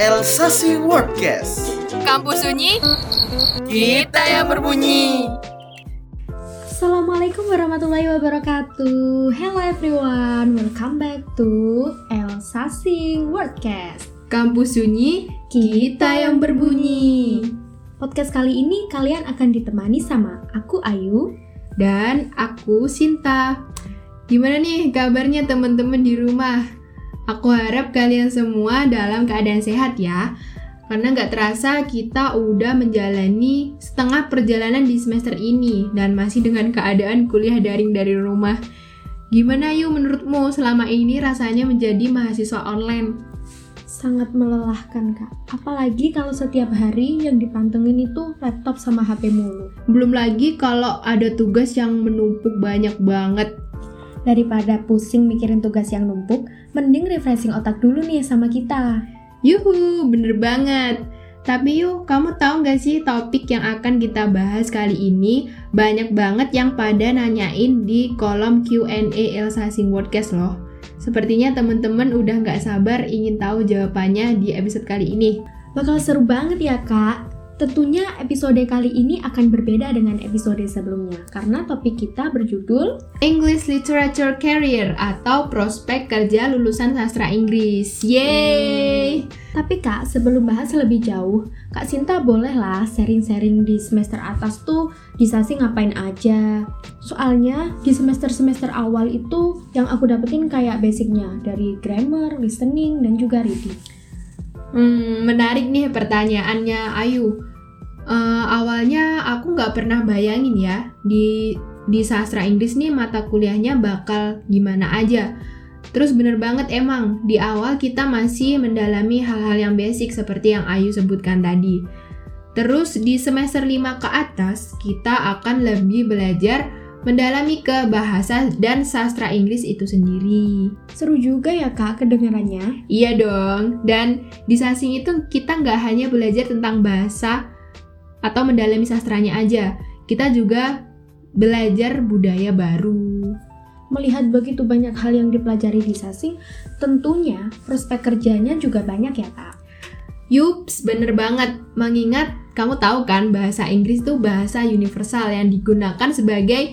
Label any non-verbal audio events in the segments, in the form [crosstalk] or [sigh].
Elsasi Wordcast. Kampus Sunyi, kita yang berbunyi. Assalamualaikum warahmatullahi wabarakatuh. Hello everyone, welcome back to Elsa Sing Wordcast. Kampus Sunyi, kita yang berbunyi. Podcast kali ini kalian akan ditemani sama aku Ayu Dan aku Sinta. Gimana nih kabarnya teman-teman di rumah? Aku harap kalian semua dalam keadaan sehat ya. Karena nggak terasa kita udah menjalani setengah perjalanan di semester ini dan masih dengan keadaan kuliah daring dari rumah. Gimana yuk menurutmu selama ini rasanya menjadi mahasiswa online? sangat melelahkan kak. Apalagi kalau setiap hari yang dipantengin itu laptop sama HP mulu. Belum lagi kalau ada tugas yang menumpuk banyak banget. Daripada pusing mikirin tugas yang numpuk, mending refreshing otak dulu nih sama kita. Yuhu, bener banget. Tapi yuk, kamu tahu nggak sih topik yang akan kita bahas kali ini? Banyak banget yang pada nanyain di kolom Q&A Elsa Sing Podcast loh. Sepertinya teman-teman udah nggak sabar ingin tahu jawabannya di episode kali ini. Bakal seru banget ya kak. Tentunya episode kali ini akan berbeda dengan episode sebelumnya karena topik kita berjudul English Literature Career atau prospek kerja lulusan sastra Inggris. Yeay! Tapi kak, sebelum bahas lebih jauh, Kak Sinta bolehlah sharing-sharing di semester atas tuh di Sasi ngapain aja. Soalnya di semester-semester awal itu yang aku dapetin kayak basicnya dari grammar, listening, dan juga reading. Hmm, menarik nih pertanyaannya Ayu. Uh, awalnya aku nggak pernah bayangin ya di di sastra Inggris nih mata kuliahnya bakal gimana aja. Terus bener banget emang, di awal kita masih mendalami hal-hal yang basic seperti yang Ayu sebutkan tadi. Terus di semester 5 ke atas, kita akan lebih belajar mendalami ke bahasa dan sastra Inggris itu sendiri. Seru juga ya kak kedengarannya. Iya dong, dan di sasing itu kita nggak hanya belajar tentang bahasa atau mendalami sastranya aja, kita juga belajar budaya baru. Melihat begitu banyak hal yang dipelajari di Sasing, tentunya prospek kerjanya juga banyak ya kak. Yups, bener banget. Mengingat kamu tahu kan bahasa Inggris itu bahasa universal yang digunakan sebagai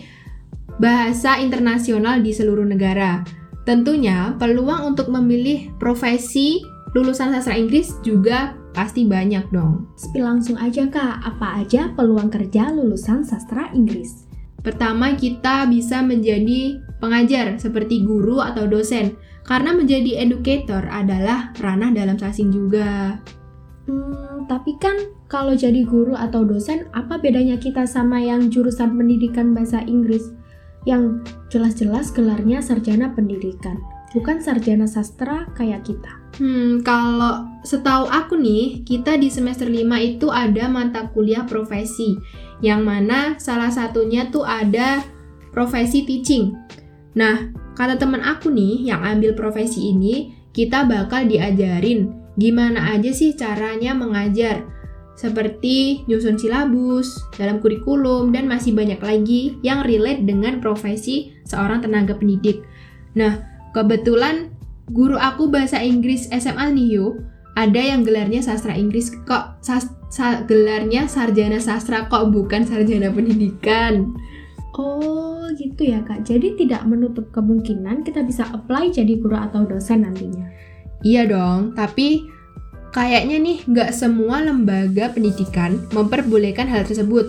bahasa internasional di seluruh negara. Tentunya peluang untuk memilih profesi lulusan sastra Inggris juga pasti banyak dong. Spill langsung aja kak, apa aja peluang kerja lulusan sastra Inggris? Pertama, kita bisa menjadi pengajar seperti guru atau dosen, karena menjadi educator adalah ranah dalam sasing juga. Hmm, tapi kan kalau jadi guru atau dosen, apa bedanya kita sama yang jurusan pendidikan bahasa Inggris? Yang jelas-jelas gelarnya sarjana pendidikan, bukan sarjana sastra kayak kita. Hmm, kalau setahu aku nih, kita di semester 5 itu ada mata kuliah profesi yang mana salah satunya tuh ada profesi teaching. Nah, kata teman aku nih yang ambil profesi ini, kita bakal diajarin gimana aja sih caranya mengajar. Seperti nyusun silabus, dalam kurikulum, dan masih banyak lagi yang relate dengan profesi seorang tenaga pendidik. Nah, kebetulan guru aku bahasa Inggris SMA nih yuk, ada yang gelarnya sastra Inggris kok sas, sa, gelarnya sarjana sastra kok bukan sarjana pendidikan. Oh gitu ya kak, jadi tidak menutup kemungkinan kita bisa apply jadi guru atau dosen nantinya. Iya dong, tapi kayaknya nih nggak semua lembaga pendidikan memperbolehkan hal tersebut.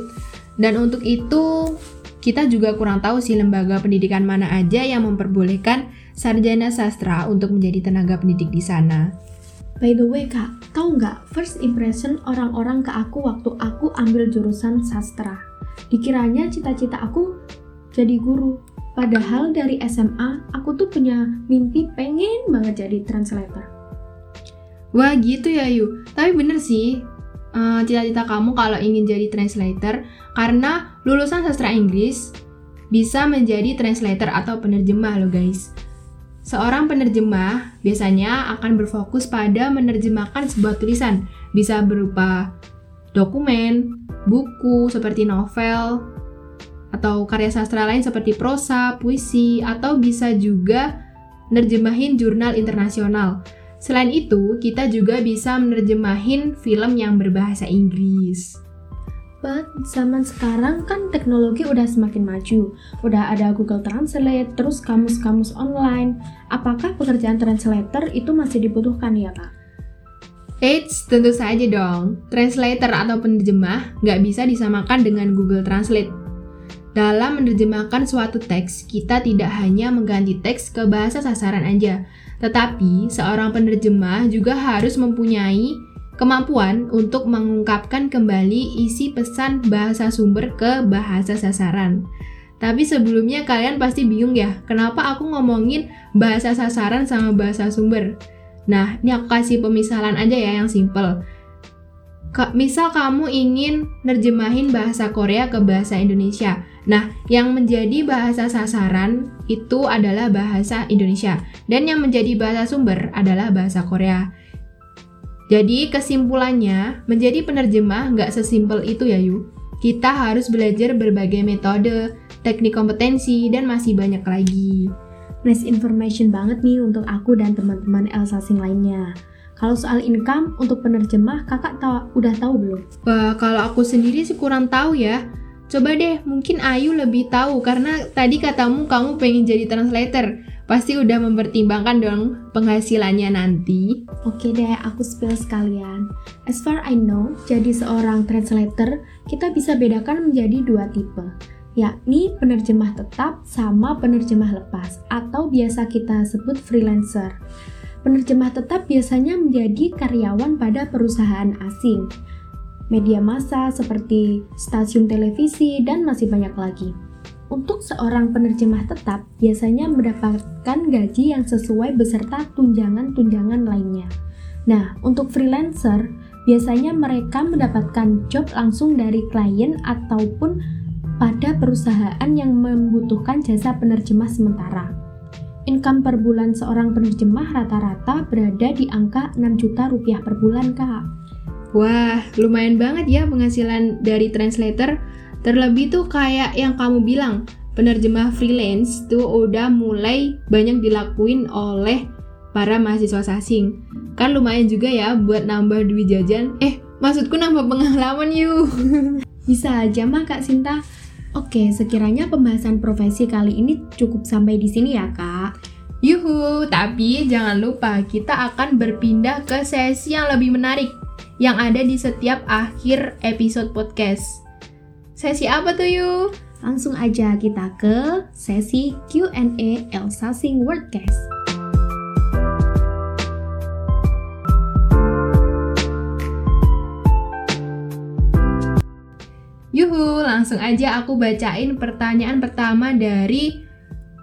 Dan untuk itu kita juga kurang tahu sih lembaga pendidikan mana aja yang memperbolehkan sarjana sastra untuk menjadi tenaga pendidik di sana. By the way kak, tahu nggak first impression orang-orang ke aku waktu aku ambil jurusan sastra? Dikiranya cita-cita aku jadi guru. Padahal dari SMA aku tuh punya mimpi pengen banget jadi translator. Wah gitu ya Yu. Tapi bener sih cita cita-cita kamu kalau ingin jadi translator karena lulusan sastra Inggris bisa menjadi translator atau penerjemah loh guys. Seorang penerjemah biasanya akan berfokus pada menerjemahkan sebuah tulisan, bisa berupa dokumen, buku seperti novel, atau karya sastra lain seperti prosa, puisi, atau bisa juga nerjemahin jurnal internasional. Selain itu, kita juga bisa menerjemahin film yang berbahasa Inggris. But zaman sekarang kan teknologi udah semakin maju. Udah ada Google Translate, terus kamus-kamus online. Apakah pekerjaan translator itu masih dibutuhkan ya kak? Eits, tentu saja dong. Translator atau penerjemah nggak bisa disamakan dengan Google Translate. Dalam menerjemahkan suatu teks, kita tidak hanya mengganti teks ke bahasa sasaran aja, tetapi seorang penerjemah juga harus mempunyai kemampuan untuk mengungkapkan kembali isi pesan bahasa sumber ke bahasa sasaran. Tapi sebelumnya kalian pasti bingung ya, kenapa aku ngomongin bahasa sasaran sama bahasa sumber? Nah, ini aku kasih pemisalan aja ya yang simple. misal kamu ingin nerjemahin bahasa Korea ke bahasa Indonesia. Nah, yang menjadi bahasa sasaran itu adalah bahasa Indonesia. Dan yang menjadi bahasa sumber adalah bahasa Korea. Jadi kesimpulannya, menjadi penerjemah nggak sesimpel itu ya Yu. Kita harus belajar berbagai metode, teknik kompetensi, dan masih banyak lagi nice information banget nih untuk aku dan teman-teman Elsa Sing lainnya. Kalau soal income untuk penerjemah, kakak tahu, udah tahu belum? Wah, kalau aku sendiri sih kurang tahu ya. Coba deh, mungkin Ayu lebih tahu karena tadi katamu kamu pengen jadi translator. Pasti udah mempertimbangkan dong penghasilannya nanti. Oke deh, aku spill sekalian. As far I know, jadi seorang translator, kita bisa bedakan menjadi dua tipe yakni penerjemah tetap sama penerjemah lepas atau biasa kita sebut freelancer. Penerjemah tetap biasanya menjadi karyawan pada perusahaan asing, media massa seperti stasiun televisi, dan masih banyak lagi. Untuk seorang penerjemah tetap, biasanya mendapatkan gaji yang sesuai beserta tunjangan-tunjangan lainnya. Nah, untuk freelancer, biasanya mereka mendapatkan job langsung dari klien ataupun pada perusahaan yang membutuhkan jasa penerjemah sementara. Income per bulan seorang penerjemah rata-rata berada di angka 6 juta rupiah per bulan, Kak. Wah, lumayan banget ya penghasilan dari translator. Terlebih tuh kayak yang kamu bilang, penerjemah freelance tuh udah mulai banyak dilakuin oleh para mahasiswa asing. Kan lumayan juga ya buat nambah duit jajan. Eh, maksudku nambah pengalaman yuk. [laughs] Bisa aja mah Kak Sinta. Oke, sekiranya pembahasan profesi kali ini cukup sampai di sini ya, Kak. Yuhu, tapi jangan lupa kita akan berpindah ke sesi yang lebih menarik yang ada di setiap akhir episode podcast. Sesi apa tuh, Yu? Langsung aja kita ke sesi Q&A Elsa Sing Wordcast. Yuhu, langsung aja aku bacain pertanyaan pertama dari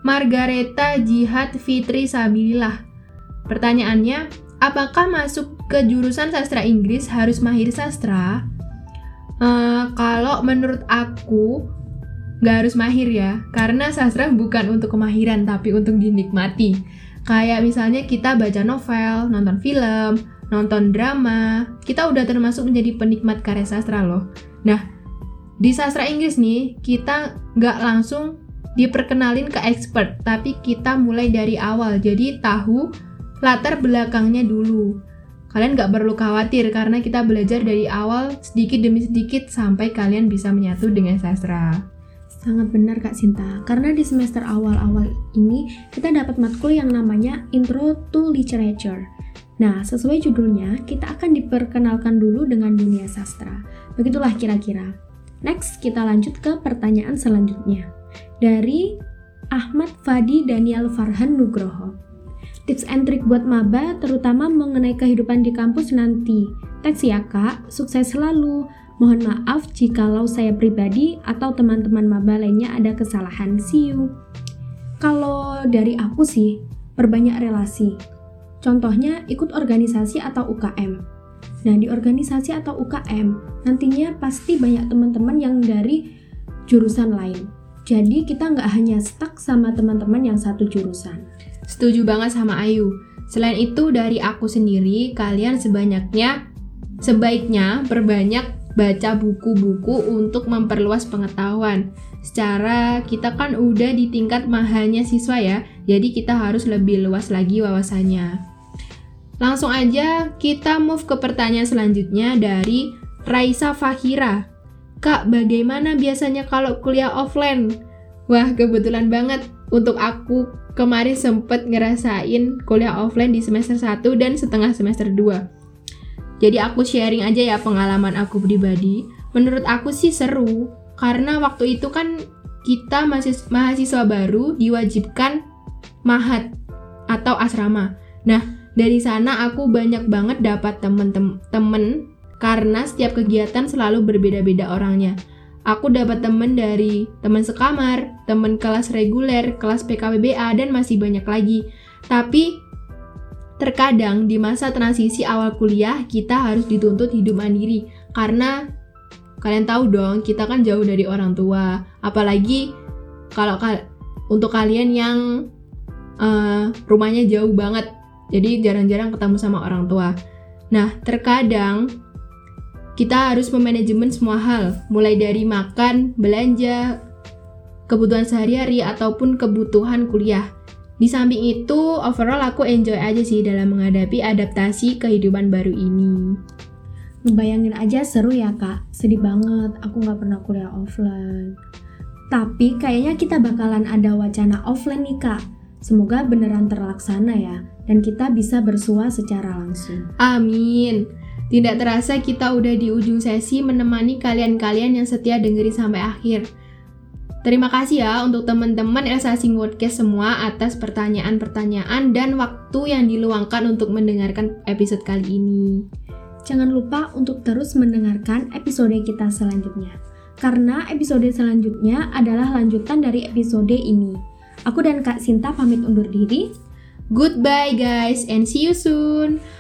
Margareta Jihad Fitri Sabilillah. Pertanyaannya, apakah masuk ke jurusan sastra Inggris harus mahir sastra? Uh, kalau menurut aku, nggak harus mahir ya, karena sastra bukan untuk kemahiran, tapi untuk dinikmati. Kayak misalnya kita baca novel, nonton film, nonton drama, kita udah termasuk menjadi penikmat karya sastra loh. Nah, di sastra Inggris nih, kita nggak langsung diperkenalin ke expert, tapi kita mulai dari awal. Jadi tahu latar belakangnya dulu. Kalian nggak perlu khawatir karena kita belajar dari awal sedikit demi sedikit sampai kalian bisa menyatu dengan sastra. Sangat benar Kak Sinta, karena di semester awal-awal ini kita dapat matkul yang namanya Intro to Literature. Nah, sesuai judulnya, kita akan diperkenalkan dulu dengan dunia sastra. Begitulah kira-kira. Next, kita lanjut ke pertanyaan selanjutnya. Dari Ahmad Fadi Daniel Farhan Nugroho. Tips and trick buat maba terutama mengenai kehidupan di kampus nanti. Teks ya kak, sukses selalu. Mohon maaf jikalau saya pribadi atau teman-teman maba lainnya ada kesalahan. See you. Kalau dari aku sih, perbanyak relasi. Contohnya ikut organisasi atau UKM Nah, di organisasi atau UKM, nantinya pasti banyak teman-teman yang dari jurusan lain. Jadi kita nggak hanya stuck sama teman-teman yang satu jurusan. Setuju banget sama Ayu. Selain itu, dari aku sendiri, kalian sebanyaknya, sebaiknya perbanyak baca buku-buku untuk memperluas pengetahuan. Secara kita kan udah di tingkat mahalnya siswa ya, jadi kita harus lebih luas lagi wawasannya. Langsung aja kita move ke pertanyaan selanjutnya dari Raisa Fahira. Kak, bagaimana biasanya kalau kuliah offline? Wah, kebetulan banget untuk aku kemarin sempet ngerasain kuliah offline di semester 1 dan setengah semester 2. Jadi aku sharing aja ya pengalaman aku pribadi. Menurut aku sih seru, karena waktu itu kan kita mahasiswa baru diwajibkan mahat atau asrama. Nah, dari sana aku banyak banget dapat temen-temen karena setiap kegiatan selalu berbeda-beda orangnya. Aku dapat temen dari teman sekamar, teman kelas reguler, kelas PKBBA, dan masih banyak lagi. Tapi terkadang di masa transisi awal kuliah kita harus dituntut hidup mandiri. Karena kalian tahu dong kita kan jauh dari orang tua. Apalagi kalau ka untuk kalian yang uh, rumahnya jauh banget. Jadi jarang-jarang ketemu sama orang tua. Nah terkadang kita harus memanajemen semua hal, mulai dari makan, belanja, kebutuhan sehari-hari, ataupun kebutuhan kuliah. Di samping itu, overall aku enjoy aja sih dalam menghadapi adaptasi kehidupan baru ini. Ngebayangin aja seru ya kak, sedih banget aku nggak pernah kuliah offline. Tapi kayaknya kita bakalan ada wacana offline nih kak. Semoga beneran terlaksana ya, dan kita bisa bersua secara langsung. Amin. Tidak terasa kita udah di ujung sesi menemani kalian-kalian yang setia dengerin sampai akhir. Terima kasih ya untuk teman-teman Elsa Sing Podcast semua atas pertanyaan-pertanyaan dan waktu yang diluangkan untuk mendengarkan episode kali ini. Jangan lupa untuk terus mendengarkan episode kita selanjutnya. Karena episode selanjutnya adalah lanjutan dari episode ini. Aku dan Kak Sinta pamit undur diri. Goodbye guys and see you soon.